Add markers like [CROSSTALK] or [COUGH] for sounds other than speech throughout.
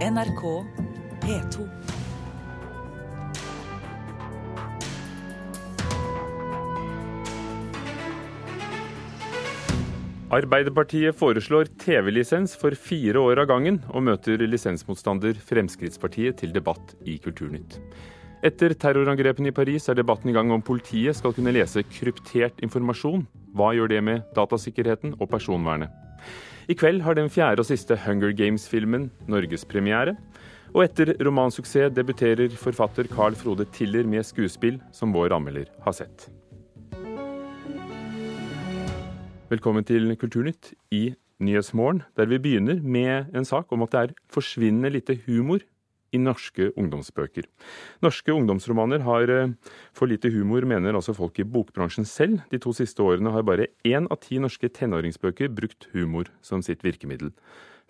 NRK P2. Arbeiderpartiet foreslår TV-lisens for fire år av gangen, og møter lisensmotstander Fremskrittspartiet til debatt i Kulturnytt. Etter terrorangrepene i Paris er debatten i gang om politiet skal kunne lese kryptert informasjon. Hva gjør det med datasikkerheten og personvernet? I kveld har den fjerde og siste Hunger Games-filmen norgespremiere. Og etter romansuksess debuterer forfatter Carl Frode Tiller med skuespill som vår anmelder har sett. Velkommen til Kulturnytt i Nyhetsmorgen, der vi begynner med en sak om at det er forsvinnende lite humor i norske ungdomsbøker. Norske ungdomsromaner har eh, for lite humor, mener altså folk i bokbransjen selv. De to siste årene har bare én av ti norske tenåringsbøker brukt humor som sitt virkemiddel.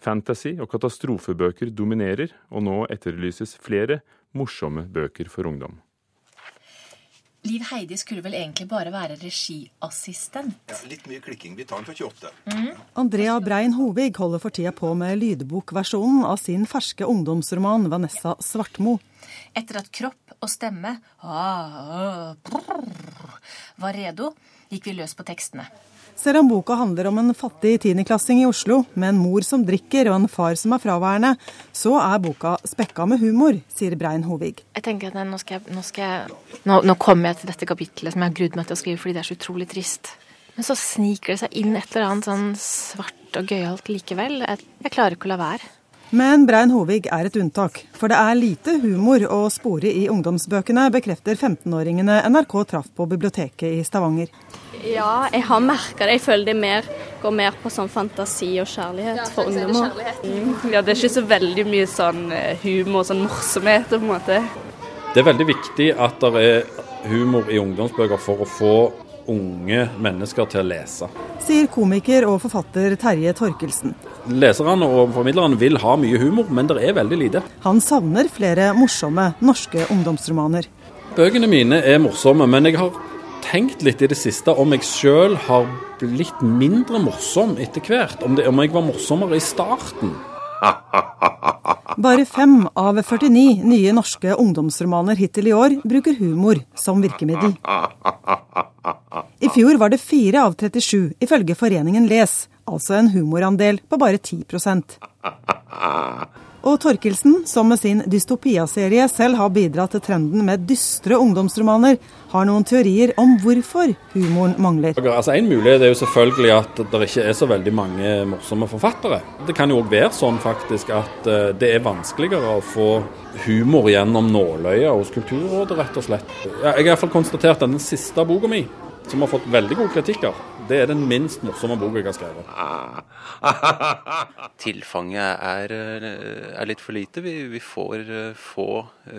Fantasy og katastrofebøker dominerer, og nå etterlyses flere morsomme bøker for ungdom. Liv Heidi skulle vel egentlig bare være regiassistent. Ja, litt mye klikking. Vi tar den for 28. Mm. Andrea Brein Hovig holder for tida på med lydbokversjonen av sin ferske ungdomsroman 'Vanessa Svartmo'. Etter at kropp og stemme ah, brrr, var redo, gikk vi løs på tekstene. Selv om boka handler om en fattig tiendeklassing i Oslo, med en mor som drikker og en far som er fraværende, så er boka spekka med humor, sier Brein Hovig. Jeg tenker at nå, skal jeg, nå, skal jeg, nå, nå kommer jeg til dette kapitlet som jeg har grudd meg til å skrive fordi det er så utrolig trist. Men så sniker det seg inn et eller annet sånn svart og gøyalt likevel. Jeg, jeg klarer ikke å la være. Men Brein Hovig er et unntak, for det er lite humor å spore i ungdomsbøkene, bekrefter 15-åringene NRK traff på biblioteket i Stavanger. Ja, jeg har merka det. Jeg føler det mer, går mer på sånn fantasi og kjærlighet for ungdommer. Mm. Ja, det er ikke så veldig mye sånn humor, sånn morsomhet på en måte. Det er veldig viktig at det er humor i ungdomsbøker for å få unge mennesker til å lese. Sier komiker og forfatter Terje Torkelsen. Leserne og formidlerne vil ha mye humor, men det er veldig lite. Han savner flere morsomme norske ungdomsromaner. Bøkene mine er morsomme, men jeg har tenkt litt i det siste om jeg sjøl har blitt mindre morsom etter hvert. Om, det, om jeg var morsommere i starten. [LAUGHS] Bare fem av 49 nye norske ungdomsromaner hittil i år bruker humor som virkemiddel. I fjor var det fire av 37, ifølge foreningen Les, altså en humorandel på bare 10 [LAUGHS] og Torkelsen, som med sin dystopia-serie selv har bidratt til trenden med dystre ungdomsromaner, har noen teorier om hvorfor humoren mangler. Altså En mulighet er jo selvfølgelig at det ikke er så veldig mange morsomme forfattere. Det kan jo òg være sånn faktisk at eh, det er vanskeligere å få humor gjennom nåløyet hos Kulturrådet, rett og slett. Jeg har iallfall konstatert at den siste boka mi som har fått veldig gode kritikker. Det er den minst morsomme boka jeg har skrevet. [LAUGHS] Tilfanget er, er, litt for lite. Vi, vi får eh, få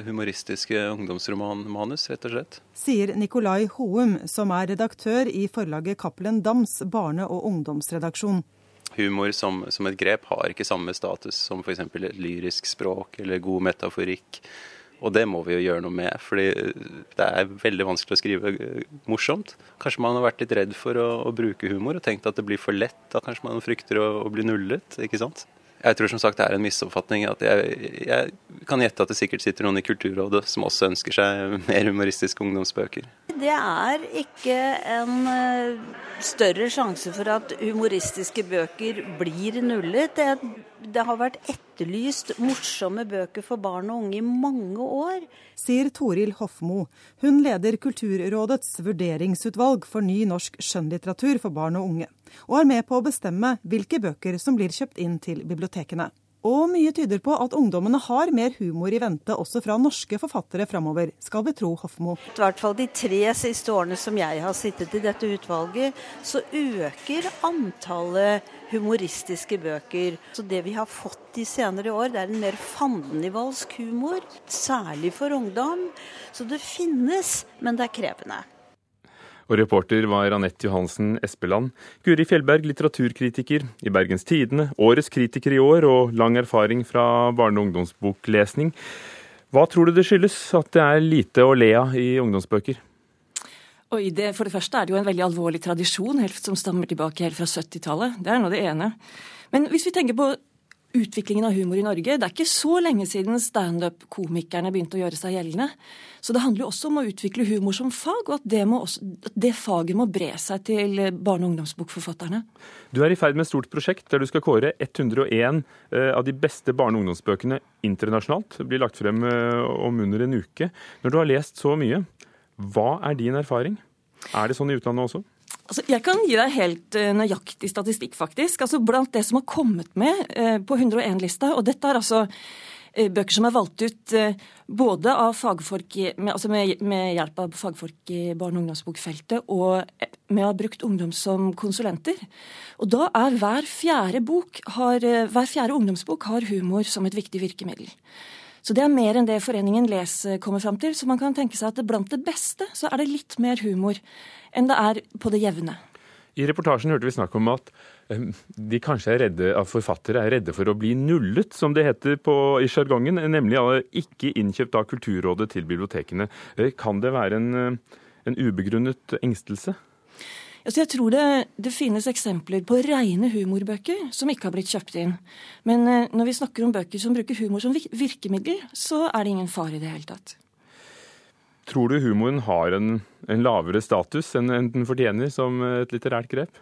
humoristiske ungdomsromanmanus, rett og slett. Sier Nikolai Houm, som er redaktør i forlaget Cappelen Dams barne- og ungdomsredaksjon. Humor som, som et grep har ikke samme status som f.eks. lyrisk språk eller god metaforikk. Og det må vi jo gjøre noe med, fordi det er veldig vanskelig å skrive morsomt. Kanskje man har vært litt redd for å, å bruke humor og tenkt at det blir for lett. Da kanskje man frykter å, å bli nullet, ikke sant. Jeg tror som sagt det er en misoppfatning. at jeg, jeg, kan gjette at det sikkert sitter noen i Kulturrådet som også ønsker seg mer humoristiske ungdomsbøker. Det er ikke en større sjanse for at humoristiske bøker blir nullet. Det, det har vært etterlyst morsomme bøker for barn og unge i mange år. Sier Toril Hofmo. Hun leder Kulturrådets vurderingsutvalg for ny norsk skjønnlitteratur for barn og unge og er med på å bestemme hvilke bøker som blir kjøpt inn til bibliotekene. Og mye tyder på at ungdommene har mer humor i vente også fra norske forfattere framover, skal vi tro Hofmo. I hvert fall de tre siste årene som jeg har sittet i dette utvalget, så øker antallet humoristiske bøker. Så det vi har fått de senere år, det er en mer fandenivoldsk humor, særlig for ungdom. Så det finnes, men det er krevende. Og reporter var Anette Johansen Espeland. Guri Fjellberg, litteraturkritiker i Bergens Tidende, årets kritiker i år og lang erfaring fra barne- og ungdomsboklesning. Hva tror du det skyldes at det er lite å le av i ungdomsbøker? Oi, det, For det første er det jo en veldig alvorlig tradisjon helt, som stammer tilbake helt fra 70-tallet. Det er nå det ene. Men hvis vi tenker på utviklingen av humor i Norge. Det er ikke så lenge siden standup-komikerne begynte å gjøre seg gjeldende. Så det handler jo også om å utvikle humor som fag, og at det, også, at det faget må bre seg til barne- og ungdomsbokforfatterne. Du er i ferd med et stort prosjekt der du skal kåre 101 eh, av de beste barne- og ungdomsbøkene internasjonalt. Det blir lagt frem eh, om under en uke. Når du har lest så mye, hva er din erfaring? Er det sånn i utlandet også? Altså, jeg kan gi deg helt uh, nøyaktig statistikk, faktisk. Altså, blant det som har kommet med uh, på 101-lista, og dette er altså uh, bøker som er valgt ut både fagfolk, med, altså med, med, hjelp av fagfolk i barne- og ungdomsbokfeltet, og med å ha brukt ungdom som konsulenter. Og da er hver fjerde, bok har, hver fjerde ungdomsbok har humor som et viktig virkemiddel. Så det er mer enn det foreningen Les kommer fram til. Så man kan tenke seg at blant det beste så er det litt mer humor enn det er på det jevne. I reportasjen hørte vi snakk om at eh, de kanskje er redde, at forfattere er redde for å bli nullet, som det heter på, i sjargongen. Nemlig ikke innkjøpt av Kulturrådet til bibliotekene. Eh, kan det være en, eh, en ubegrunnet engstelse? Altså jeg tror det, det, finnes eksempler på rene humorbøker som ikke har blitt kjøpt inn. Men når vi snakker om bøker som bruker humor som virkemiddel, så er det ingen fare i det hele tatt. Tror du humoren har en, en lavere status enn den fortjener som et litterært grep?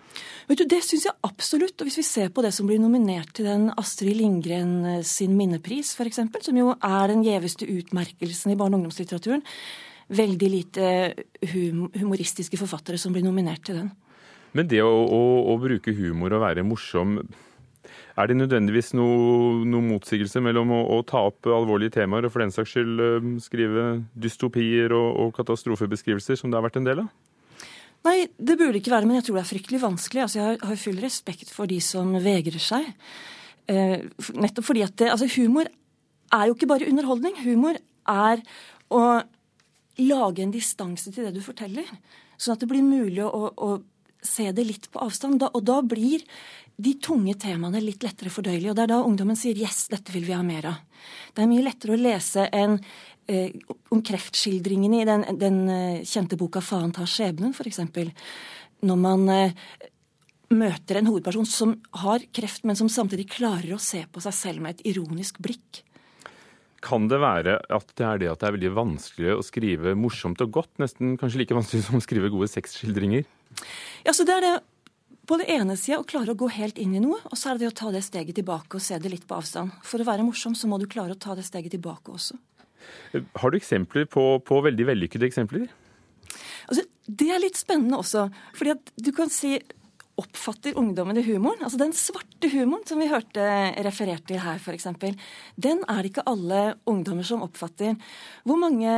Vet du, Det syns jeg absolutt. Og hvis vi ser på det som blir nominert til den Astrid Lindgren eh, sin minnepris, f.eks., som jo er den gjeveste utmerkelsen i barne- og ungdomslitteraturen, veldig lite hum humoristiske forfattere som blir nominert til den. Men det å, å, å bruke humor og være morsom er det nødvendigvis noe, noe motsigelse mellom å, å, ta opp alvorlige temaer og for den saks skyld skrive dystopier og, og, katastrofebeskrivelser, som det har vært en del av? Nei, det burde ikke være, men jeg tror det er fryktelig vanskelig. Altså, jeg har full respekt for de som vegrer seg. Eh, nettopp fordi at det, altså, humor er jo ikke bare underholdning. Humor er å lage en distanse til det du forteller. Sånn at det blir mulig å, å se det litt på avstand. Da, og da blir de tunge temaene litt lettere fordøyelige. Og det er da ungdommen sier 'yes, dette vil vi ha mer av'. Det er mye lettere å lese enn eh, om kreftskildringene i den, den eh, kjente boka 'Faen tar skjebnen', f.eks. Når man eh, møter en hovedperson som har kreft, men som samtidig klarer å se på seg selv med et ironisk blikk. Kan det være at det er det at det er veldig vanskelig å skrive morsomt og godt? Nesten kanskje like vanskelig som å skrive gode sexskildringer? Ja, så det er det på det ene sida å klare å gå helt inn i noe, og så er det det å ta det steget tilbake og se det litt på avstand. For å være morsom så må du klare å ta det steget tilbake også. Har du eksempler på, på veldig vellykkede eksempler? Altså, det er litt spennende også. fordi at du kan si oppfatter ungdommen i humoren? Altså den svarte humoren som vi hørte referert til her, f.eks. Den er det ikke alle ungdommer som oppfatter. Hvor mange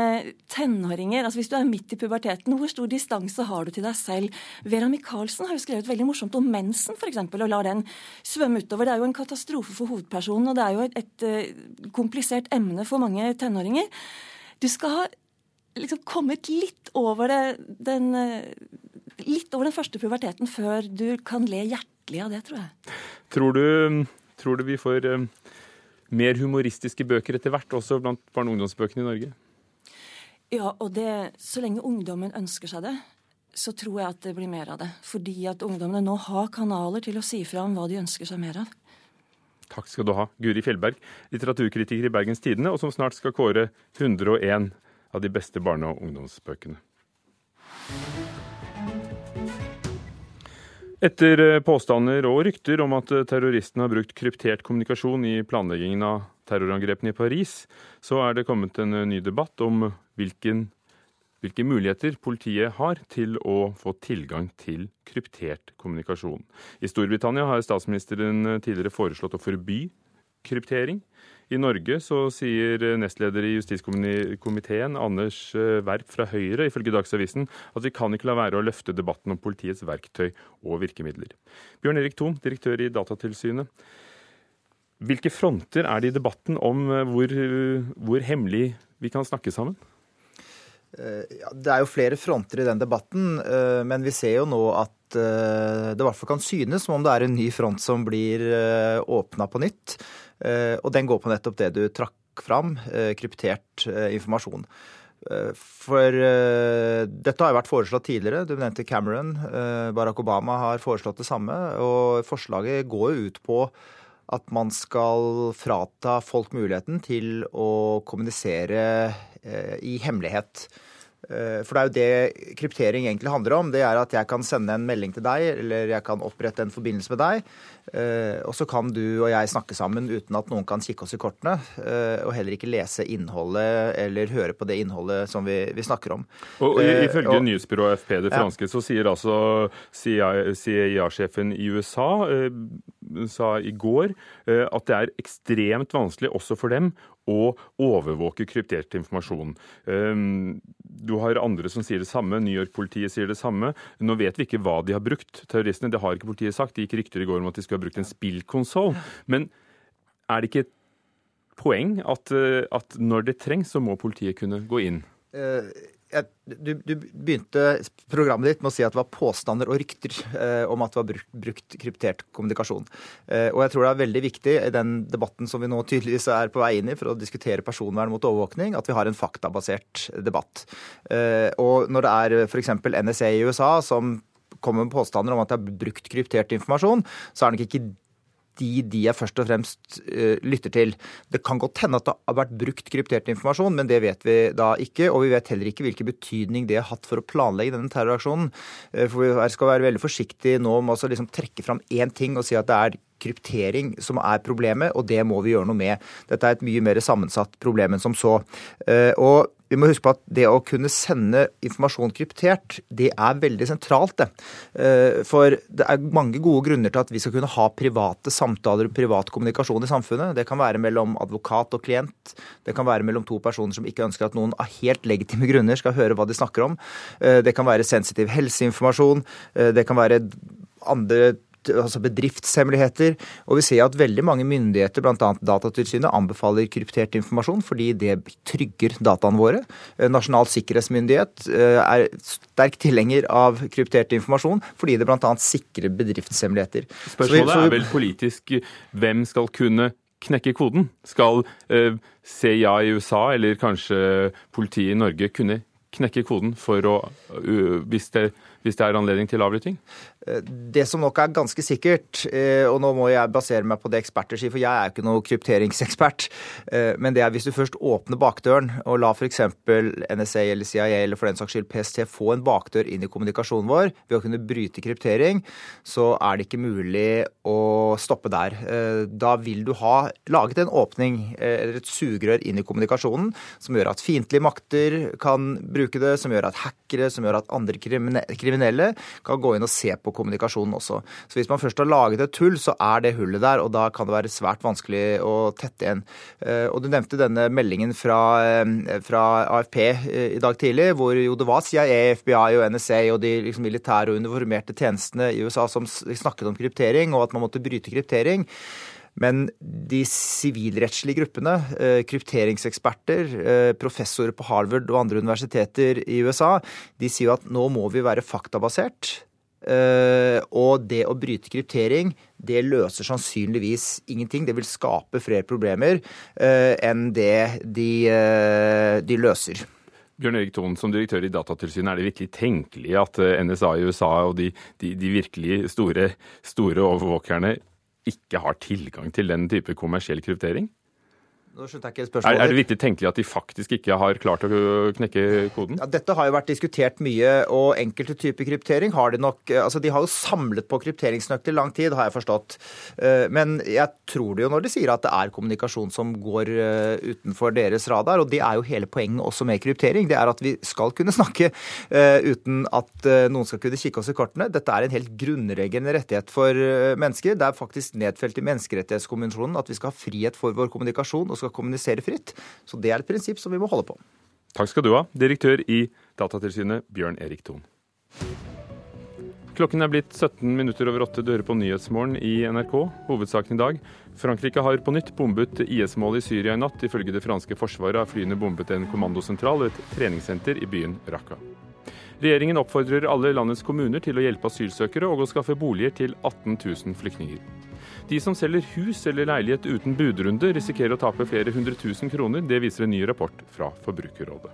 tenåringer, altså hvis du er midt i puberteten, hvor stor distanse har du til deg selv? Vera Michaelsen har jo skrevet veldig morsomt om mensen, f.eks., og lar den svømme utover. Det er jo en katastrofe for hovedpersonen, og det er jo et, et eh, komplisert emne for mange tenåringer. Du skal ha liksom kommet litt over det, den eh, litt over den første puberteten før du kan le hjertelig av det, tror jeg. Tror du, tror du vi får um, mer humoristiske bøker etter hvert, også blant barne- og ungdomsbøkene i Norge? Ja, og det, så lenge ungdommen ønsker seg det, så tror jeg at det blir mer av det. Fordi at ungdommene nå har kanaler til å si fra om hva de ønsker seg mer av. Takk skal du ha, Guri Fjellberg, litteraturkritiker i Bergens Tidende, og som snart skal kåre 101 av de beste barne- og ungdomsbøkene. Etter eh, påstander og rykter om at eh, terroristene har brukt kryptert kommunikasjon i planleggingen av terrorangrepene i Paris, så er det kommet en eh, ny debatt om hvilken, hvilke muligheter politiet har til å få tilgang til kryptert kommunikasjon. I Storbritannia har statsministeren tidligere foreslått å forby kryptering. I Norge så sier nestleder i justiskomiteen, Anders eh, Werp fra Høyre, ifølge Dagsavisen, at vi kan ikke la være å løfte debatten om politiets verktøy og virkemidler. Bjørn Erik Thon, direktør i Datatilsynet. Hvilke fronter er det i debatten om eh, hvor, hvor hemmelig vi kan snakke sammen? Eh, det er jo flere fronter i den debatten, men vi ser jo nå at det i hvert fall kan synes som om det er en ny front som blir åpna på nytt. Eh, og den går på nettopp det du trakk fram, eh, kryptert eh, informasjon. For dette har jo vært foreslått tidligere. Du nevnte Cameron. Barack Obama har foreslått det samme. Og forslaget går jo ut på at man skal frata folk muligheten til å kommunisere eh, i hemmelighet. Eh, for det er jo det kryptering egentlig handler om. Det er at jeg kan sende en melding til deg, eller jeg kan opprette en forbindelse med deg. Eh, og så kan du og jeg snakke sammen uten at noen kan kikke oss i kortene. Eh, og heller ikke lese innholdet eller høre på det innholdet som vi, vi snakker om. Og Ifølge og, nyhetsbyrået FP, det franske, ja. så sier altså CIA-sjefen i USA sa i går at det er ekstremt vanskelig også for dem å overvåke kryptert informasjon. Ehm, du har andre som sier det samme, New York-politiet sier det samme. Nå vet vi ikke hva de har brukt, terroristene. Det har ikke politiet sagt. Det gikk rykter i går om at de skulle ha brukt en spillkonsoll. Men er det ikke et poeng at, eh, at når det trengs, så må politiet kunne gå inn? Du, du, begynte programmet ditt med å si at det var påstander og rykter eh, om at det var brukt, brukt kryptert kommunikasjon. Eh, og jeg tror det er veldig viktig i den debatten som vi nå tydeligvis er på vei inn i for å diskutere personvern mot overvåkning, at vi har en faktabasert debatt. Eh, og når det er f.eks. NSA i USA som kommer med påstander om at det er brukt kryptert informasjon, så er det nok ikke de de jeg først og fremst uh, lytter til. Det kan godt hende at det har vært brukt kryptert informasjon, men det vet vi da ikke. Og vi vet heller ikke hvilken betydning det har hatt for å planlegge denne terroraksjonen. Uh, for vi skal være veldig forsiktige nå med å liksom trekke fram én ting og si at det er kryptering som er problemet, og det må vi gjøre noe med. Dette er et mye mer sammensatt problem enn som så. Uh, og vi må huske på at det å kunne sende informasjon kryptert, det er veldig sentralt, det. Eh, for det er mange gode grunner til at vi skal kunne ha private samtaler og privat kommunikasjon i samfunnet. Det kan være mellom advokat og klient. Det kan være mellom to personer som ikke ønsker at noen av helt legitime grunner skal høre hva de snakker om. Eh, det kan være sensitiv helseinformasjon. Eh, det kan være andre altså bedriftshemmeligheter. Og vi ser at veldig mange myndigheter, bl.a. Datatilsynet, anbefaler kryptert informasjon fordi det trygger dataene våre. Eh, Nasjonal sikkerhetsmyndighet eh, er sterk tilhenger av kryptert informasjon fordi det bl.a. sikrer bedriftshemmeligheter. Spørsmålet er vel politisk hvem skal kunne knekke koden? Skal eh, CIA i USA eller kanskje politiet i Norge kunne knekke koden for å, hvis det, hvis det er anledning til avlytting? Det som nok er ganske sikkert, eh, og nå må jeg basere meg på det eksperter sier, for jeg er jo ikke noen krypteringsekspert, eh, men det er hvis du først åpner bakdøren og la f.eks. NSA eller CIA eller for den saks skyld PST få en bakdør inn i kommunikasjonen vår ved å kunne bryte kryptering, så er det ikke mulig å stoppe der. Eh, da vil du ha laget en åpning eller et sugerør inn i kommunikasjonen som gjør at fiendtlige makter kan bruke det, som gjør at hackere, som gjør at andre kriminelle kan gå inn og se på kommunikasjonen også. Så hvis man først har laget et hull, så er det hullet der, og da kan det være svært vanskelig å tette igjen. Eh, og du nevnte denne meldingen fra, eh, fra AFP eh, i dag tidlig, hvor jo det var CIA, FBI og NSA og de liksom, militære og uniformerte tjenestene i USA som snakket om kryptering, og at man måtte bryte kryptering. Men de sivilrettslige gruppene, krypteringseksperter, professorer på Harvard og andre universiteter i USA, de sier jo at nå må vi være faktabasert. Uh, og det å bryte kryptering, det løser sannsynligvis ingenting. Det vil skape flere problemer enn det de, de løser. Bjørn Erik Thon, som direktør i Datatilsynet, er det virkelig tenkelig at NSA i USA og de, de, de virkelig store, store overvåkerne ikke har tilgang til den type kommersiell kryptering? Nå skjønte jeg ikke spørsmålet. Er, er det virkelig tenkelig at de faktisk ikke har klart å knekke koden? Ja, dette har jo vært diskutert mye, og enkelte typer kryptering har de nok altså De har jo samlet på krypteringsnøkler lang tid, har jeg forstått. Eh, men jeg tror det jo når de sier at det er kommunikasjon som går eh, utenfor deres radar. Og det er jo hele poenget også med kryptering. Det er at vi skal kunne snakke eh, uten at noen skal kunne kikke oss i kortene. Dette er en helt grunnleggende rettighet for mennesker. Det er faktisk nedfelt i Menneskerettighetskonvensjonen at vi skal ha frihet for vår kommunikasjon. og skal kommunisere fritt. Så det er et prinsipp som vi må holde på. Takk skal du ha, direktør i Datatilsynet, Bjørn Erik Thon. Klokken er blitt 17 minutter over åtte dører på Nyhetsmorgen i NRK. Hovedsaken i dag. Frankrike har på nytt bombet IS-mål i Syria i natt. Ifølge det franske forsvaret har flyene bombet en kommandosentral og et treningssenter i byen Raqqa. Regjeringen oppfordrer alle landets kommuner til å hjelpe asylsøkere og å skaffe boliger til 18 000 flyktninger. De som selger hus eller leilighet uten budrunde, risikerer å tape flere hundre tusen kroner. Det viser en ny rapport fra Forbrukerrådet.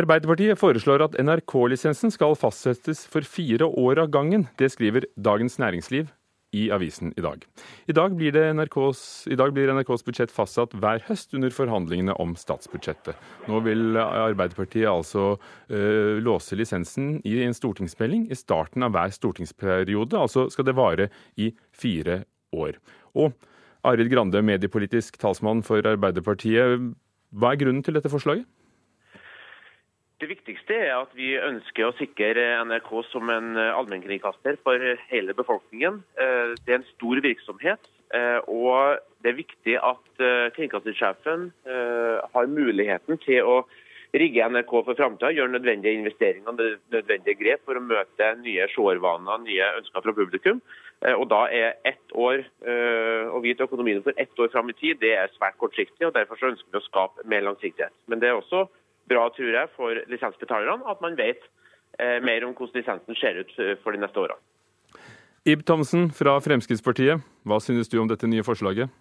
Arbeiderpartiet foreslår at NRK-lisensen skal fastsettes for fire år av gangen. Det skriver Dagens Næringsliv i avisen i dag. I dag blir, NRKs, i dag blir NRKs budsjett fastsatt hver høst under forhandlingene om statsbudsjettet. Nå vil Arbeiderpartiet altså øh, låse lisensen i en stortingsmelding i starten av hver stortingsperiode. Altså skal det vare i fire år. Og Arild Grande, mediepolitisk talsmann for Arbeiderpartiet. Hva er grunnen til dette forslaget? Det viktigste er at vi ønsker å sikre NRK som en allmennkringkaster for hele befolkningen. Eh, det er en stor virksomhet, eh, og det er viktig at eh, kringkastingssjefen har muligheten til å rigge NRK for framtida, gjøre nødvendige investeringer nødvendige grep for å møte nye seervaner, nye ønsker fra publikum. Og Da er ett år, å vite økonomien for ett år fram i tid, det er svært kortsiktig. og Derfor ønsker vi å skape mer langsiktighet. Men det er også bra, tror jeg, for lisensbetalerne at man vet eh, mer om hvordan lisensen ser ut eh, for de neste årene. Ib Thomsen fra Fremskrittspartiet, hva synes du om dette nye forslaget?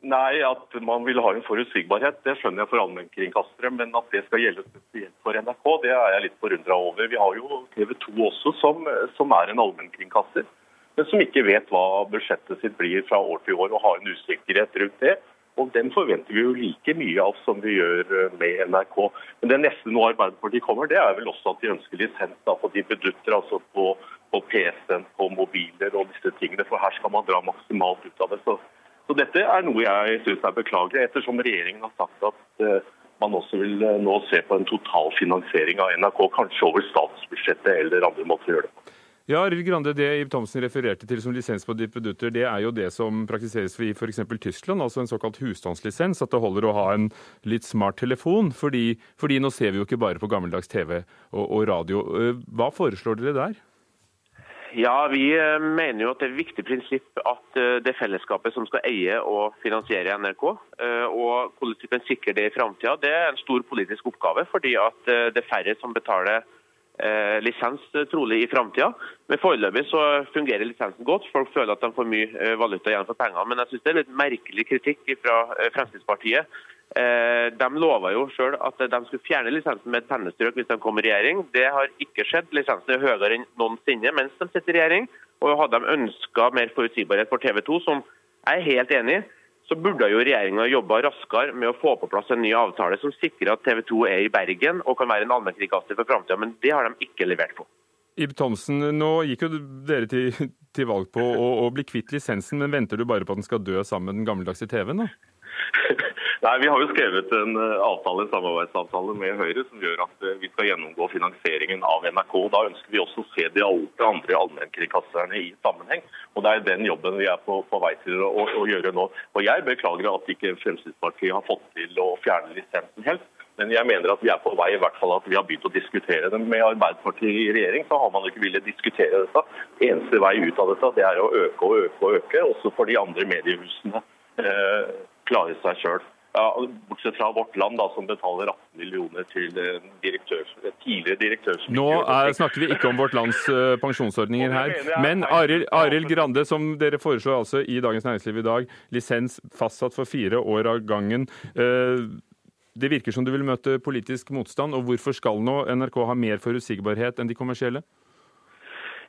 Nei, At man vil ha en forutsigbarhet, det skjønner jeg for allmennkringkastere. Men at det skal gjelde spesielt for NRK, det er jeg litt forundra over. Vi har jo TV 2 også, som, som er en allmennkringkaster. Men som ikke vet hva budsjettet sitt blir fra år til år, og har en usikkerhet rundt det. Og Den forventer vi jo like mye av som vi gjør eh, med NRK. Men det neste nå Arbeiderpartiet kommer, det er vel også at de ønsker lisens da, på de bedutter, altså på, på PC-en, på mobiler og disse tingene. For her skal man dra maksimalt ut av det. Så, så dette er noe jeg syns er beklagelig, ettersom regjeringen har sagt at uh, man også vil uh, nå se på en totalfinansiering av NRK, kanskje over statsbudsjettet eller andre måter å gjøre det på. Ja, Arild Grande, Det Ib Thomsen refererte til som lisens på dippedutter, det er jo det som praktiseres i f.eks. Tyskland, altså en såkalt husstandslisens. At det holder å ha en litt smart telefon. Fordi, fordi nå ser vi jo ikke bare på gammeldags TV og, og radio. Eh, hva foreslår dere der? Ja, Vi eh, mener jo at det er et viktig prinsipp at eh, det fellesskapet som skal eie og finansiere NRK. Og Hvordan vi sikrer det i framtida, det er en stor politisk oppgave. Fordi at det er færre som betaler lisens eh, trolig i framtida. Men foreløpig så fungerer lisensen godt. Folk føler at de får mye eh, valuta igjen for pengene. Men jeg syns det er litt merkelig kritikk fra eh, Fremskrittspartiet. De lova jo selv at de skulle fjerne lisensen med et pennestrøk hvis de kom i regjering. Det har ikke skjedd. Lisensen er høyere enn noensinne mens de sitter i regjering. Og hadde de ønska mer forutsigbarhet for TV 2, som jeg er helt enig i, så burde jo regjeringa jobba raskere med å få på plass en ny avtale som sikrer at TV 2 er i Bergen og kan være en allmennkringkaster for framtida. Men det har de ikke levert på. Ib Thomsen, nå gikk jo dere til, til valg på å, å, bli kvitt lisensen, men venter du bare på at den skal dø sammen med den gammeldagse TV-en? [LAUGHS] Nei, Vi har jo skrevet en eh, avtale, en samarbeidsavtale med Høyre som gjør at eh, vi skal gjennomgå finansieringen av NRK. Da ønsker vi også å se de andre allmennkringkasterne i sammenheng. Og Det er den jobben vi er på, på vei til å, å, gjøre nå. Og Jeg beklager at ikke Fremskrittspartiet har fått til å fjerne lisensen helt. Men jeg mener at vi er på vei, i hvert fall at vi har begynt å diskutere det. Med Arbeiderpartiet i regjering så har man ikke villet diskutere dette. Eneste vei ut av dette det er å øke og øke og øke, også for de andre mediehusene eh, klare seg sjøl. Ja, bortsett fra Vårt Land, da, som betaler 18 millioner til direktør, tidligere direktør. Nå er, snakker vi ikke om Vårt Lands uh, pensjonsordninger her. Men Arild Grande, som dere foreslår altså i Dagens Næringsliv i dag, lisens fastsatt for fire år av gangen. Uh, det virker som du vil møte politisk motstand. og Hvorfor skal nå NRK ha mer forutsigbarhet enn de kommersielle?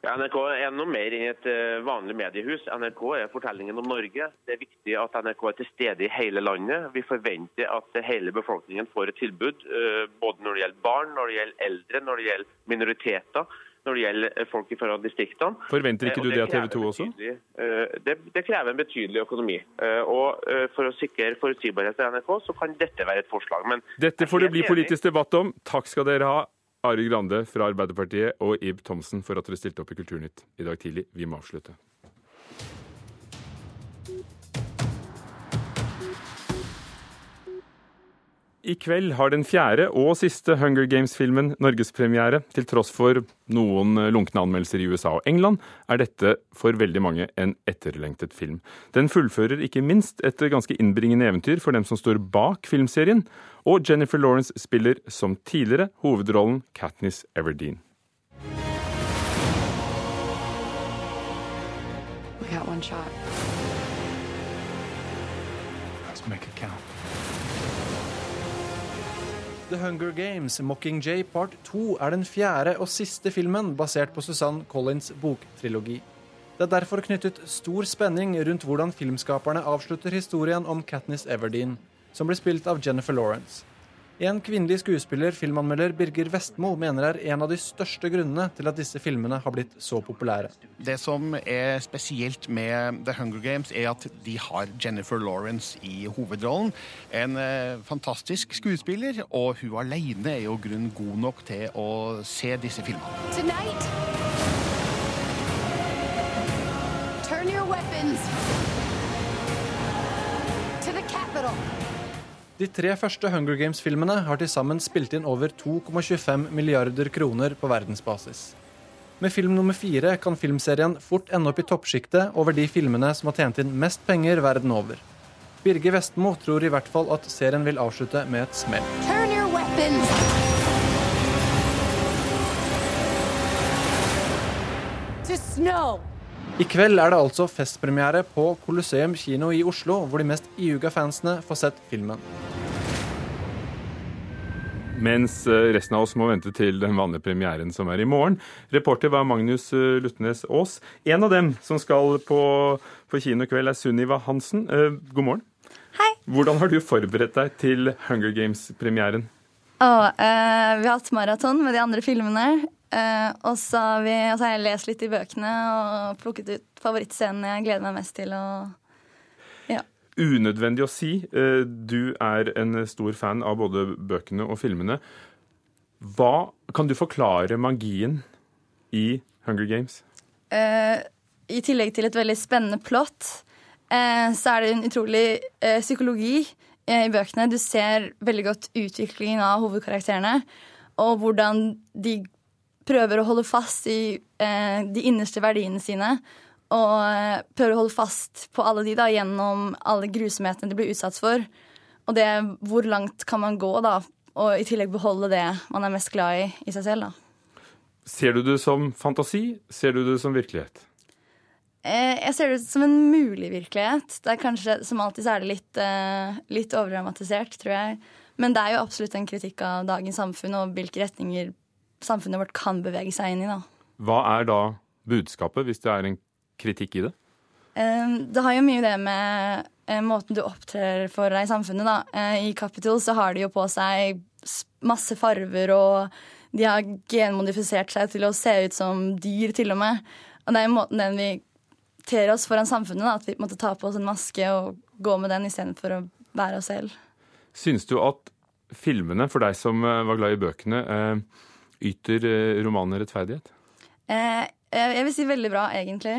NRK er noe mer enn et eh, vanlig mediehus. NRK er fortellingen om Norge. Det er viktig at NRK er til stede i hele landet. Vi forventer at hele befolkningen får et tilbud, eh, både når det gjelder barn, når det gjelder eldre, når det gjelder minoriteter. Når det gjelder eh, folk fra distriktene. Forventer ikke du det av TV 2 også? Det, det, krever en betydelig økonomi. Og For å sikre forutsigbarhet til NRK, så kan dette være et forslag. Men dette får det bli politisk debatt om. Takk skal dere ha. Arild Grande fra Arbeiderpartiet og Ib Thomsen for at dere stilte opp i Kulturnytt i dag tidlig. Vi må avslutte. I kveld har den fjerde og siste Hunger Games-filmen norgespremiere. Til tross for noen lunkne anmeldelser i USA og England, er dette for veldig mange en etterlengtet film. Den fullfører ikke minst et ganske innbringende eventyr for dem som står bak filmserien, og Jennifer Lawrence spiller som tidligere hovedrollen Katniss Everdeen. We got one shot. Let's make it count. The Hunger Games Mockingjay Part 2 er den fjerde og siste filmen basert på Susanne Collins' boktrilogi. Det er derfor knyttet stor spenning rundt hvordan filmskaperne avslutter historien om Katniss Everdeen, som blir spilt av Jennifer Lawrence. En kvinnelig skuespiller, filmanmelder Birger Vestmo, mener er en av de største grunnene til at disse filmene har blitt så populære. Det som er spesielt med The Hunger Games, er at de har Jennifer Lawrence i hovedrollen. En eh, fantastisk skuespiller, og hun alene er jo grunn god nok til å se disse filmene. Tonight, turn your weapons to the Capitol. De tre første Hunger Games-filmene har til sammen spilt inn over 2,25 milliarder kroner på verdensbasis. Med film nummer fire kan filmserien fort ende opp i toppsjiktet over de filmene som har tjent inn mest penger verden over. Birger Vestmo tror i hvert fall at serien vil avslutte med et smell. Turn your weapons to snow. I kveld er det altså festpremiere på Colosseum kino i Oslo, hvor de mest iuga fansene får sett filmen. Mens eh, resten av oss må vente til den vanlige premieren som er i morgen. Reporter var Magnus eh, Lutnes Aas. En av dem som skal på, på kino i kveld, er Sunniva Hansen. Eh, god morgen. Hei. Hvordan har du forberedt deg til Hunger Games-premieren? Og, eh, vi har hatt maraton med de andre filmene. Eh, og så har, vi, og så har jeg lest litt i bøkene og plukket ut favorittscenene jeg gleder meg mest til. Og, ja. Unødvendig å si. Uh, du er en stor fan av både bøkene og filmene. Hva Kan du forklare magien i Hunger Games? Uh, I tillegg til et veldig spennende plott, så er det en utrolig psykologi i bøkene. Du ser veldig godt utviklingen av hovedkarakterene, og hvordan de prøver å holde fast i eh, de innerste verdiene sine. Og eh, prøver å holde fast på alle de da, gjennom alle grusomhetene de blir utsatt for. Og det hvor langt kan man gå, da, og i tillegg beholde det man er mest glad i i seg selv. da. Ser du det som fantasi? Ser du det som virkelighet? Eh, jeg ser det som en mulig virkelighet. Det er kanskje, Som alltid så er det litt, eh, litt overdramatisert, tror jeg. Men det er jo absolutt en kritikk av dagens samfunn og hvilke retninger samfunnet vårt kan bevege seg inn i. da. Hva er da budskapet, hvis det er en kritikk i det? Eh, Det har jo mye det med eh, måten du opptrer for deg i samfunnet. da. Eh, I Capitol så har de jo på seg masse farver, og de har genmodifisert seg til å se ut som dyr, til og med. Og det er jo måten den vi ter oss foran samfunnet, da, at vi måtte ta på oss en maske og gå med den istedenfor å være oss selv. Syns du at filmene, for deg som eh, var glad i bøkene, eh, yter eh, romanen rettferdighet? Eh, jeg jeg vil si veldig bra, egentlig.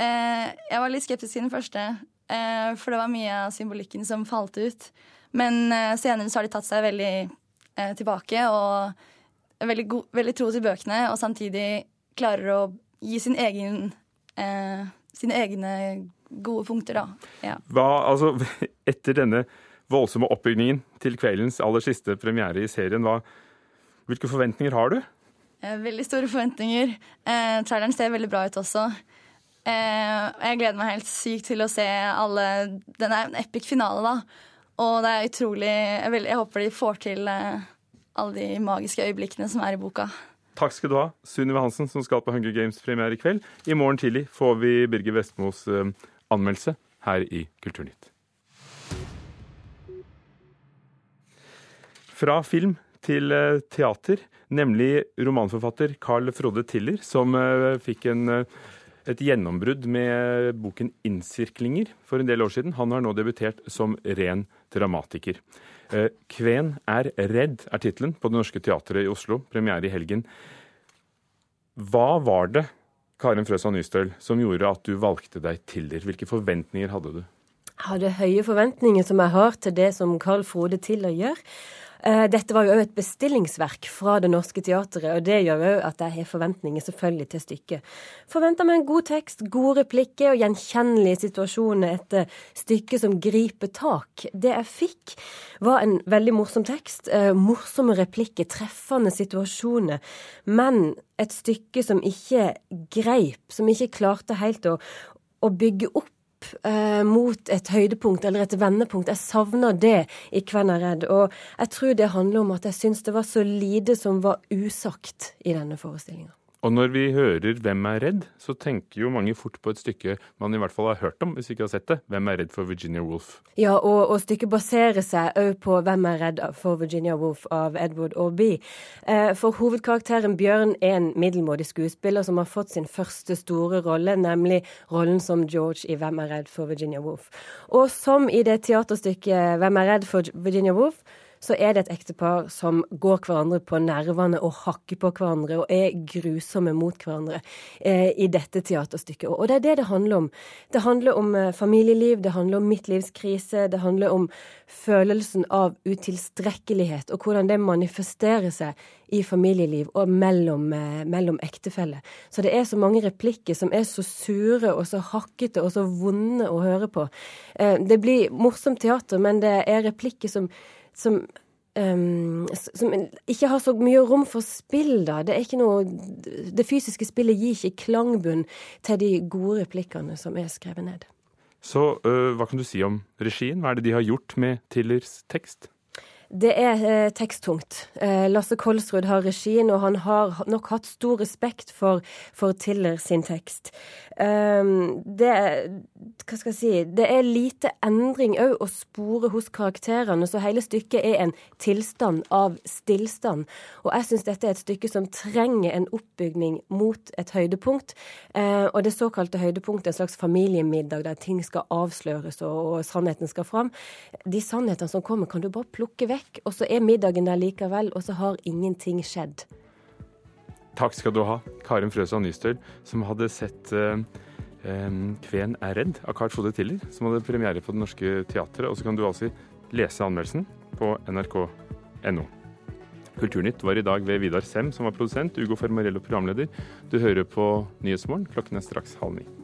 Eh, jeg var litt skeptisk til den første, eh, for det var mye av symbolikken som falt ut. Men eh, senere så har de tatt seg veldig eh, tilbake og veldig, go veldig tro til bøkene, og samtidig klarer å gi sin egen, eh, sine egne gode punkter, da. Ja. Hva, altså, [LAUGHS] etter denne voldsomme oppbygningen til kveldens aller siste premiere i serien, hva, hvilke forventninger har du? Eh, Veldig store forventninger. Eh, traileren ser veldig bra ut også. Eh, jeg gleder meg helt sykt til å se alle Den er en epic finale, da. Og det er utrolig Jeg, vil, jeg håper de får til eh, alle de magiske øyeblikkene som er i boka. Takk skal du ha, Sunniva Hansen, som skal på Hunger Games-premiere i kveld. I morgen tidlig får vi Birger Vestmos eh, anmeldelse her i Kulturnytt. Fra film til eh, teater, nemlig romanforfatter Carl Frode Tiller, som eh, fikk en, eh, et gjennombrudd med boken 'Innsirklinger' for en del år siden. Han har nå debutert som ren dramatiker. 'Kven er redd' er tittelen på Det Norske Teatret i Oslo. Premiere i helgen. Hva var det, Karin Frøsa Nystøl, som gjorde at du valgte deg Tiller? Hvilke forventninger hadde du? Jeg hadde høye forventninger, som jeg har, til det som Carl Frode Tiller gjør. Eh, Dette var jo òg et bestillingsverk fra Det Norske Teatret, og det gjør òg at jeg har forventninger selvfølgelig til stykket. Forventer meg en god tekst, gode replikker og gjenkjennelige situasjoner. Et stykket stykke som griper tak. Det jeg fikk, var en veldig morsom tekst, eh, morsomme replikker, treffende situasjoner, men et stykke som ikke greip, som ikke klarte helt å, å bygge opp eh, mot et høydepunkt eller et vendepunkt. Jeg savner det i Kven er redd. Og jeg tror det handler om at jeg syns det var så lite som var usagt i denne forestillinga. Og når vi hører 'Hvem er redd', så tenker jo mange fort på et stykke man i hvert fall har hørt om, hvis vi ikke har sett det. 'Hvem er redd for Virginia Woolf'? Ja, og, og stykket baserer seg òg på 'Hvem er redd for Virginia Woolf' av Edward Aubee. Eh, for hovedkarakteren Bjørn er en middelmådig skuespiller som har fått sin første store rolle, nemlig rollen som George i 'Hvem er redd for Virginia Woolf'. Og som i det teaterstykket 'Hvem er redd for Virginia Woolf', så er det et ektepar som går hverandre på nervene og hakker på hverandre og er grusomme mot hverandre eh, i dette teaterstykket. Og, det er det det handler om. Det handler om eh, familieliv, det handler om midtlivskrise, det handler om følelsen av utilstrekkelighet og hvordan det manifesterer seg i familieliv og mellom, eh, mellom ektefeller. Så det er så mange replikker som er så sure og så hakkete og så vonde å høre på. Eh, det blir morsomt teater, men det er replikker som som Um, som ikke har så mye rom for spill, da. Det, noe, det fysiske spillet gir ikke klangbunn til de gode replikkene som er skrevet ned. Så uh, hva kan du si om regien? Hva er det de har gjort med Tillers tekst? Det er eh, teksttungt. Eh, Lasse Kolsrud har regien, og han har nok hatt stor respekt for, for Tiller sin tekst. Eh, det, hva skal jeg si, det er lite endring òg å spore hos karakterene, så hele stykket er en tilstand av stillstand. Og jeg syns dette er et stykke som trenger en oppbygning mot et høydepunkt. Uh, og det såkalte høydepunktet en slags familiemiddag der ting skal avsløres og, og sannheten skal fram. De sannhetene som kommer, kan du bare plukke vekk, og så er middagen der likevel, og så har ingenting skjedd. Takk skal du ha, Karin Frøsa Nystøl, som hadde sett uh, um, 'Kven er redd' av Carl Frode Tiller, som hadde premiere på Det Norske Teatret. Og så kan du altså lese anmeldelsen på nrk.no. Kulturnytt var i dag ved Vidar Sem, som var produsent, Ugo Fermarello programleder. Du hører på Nyhetsmorgen. Klokken er straks halv ni.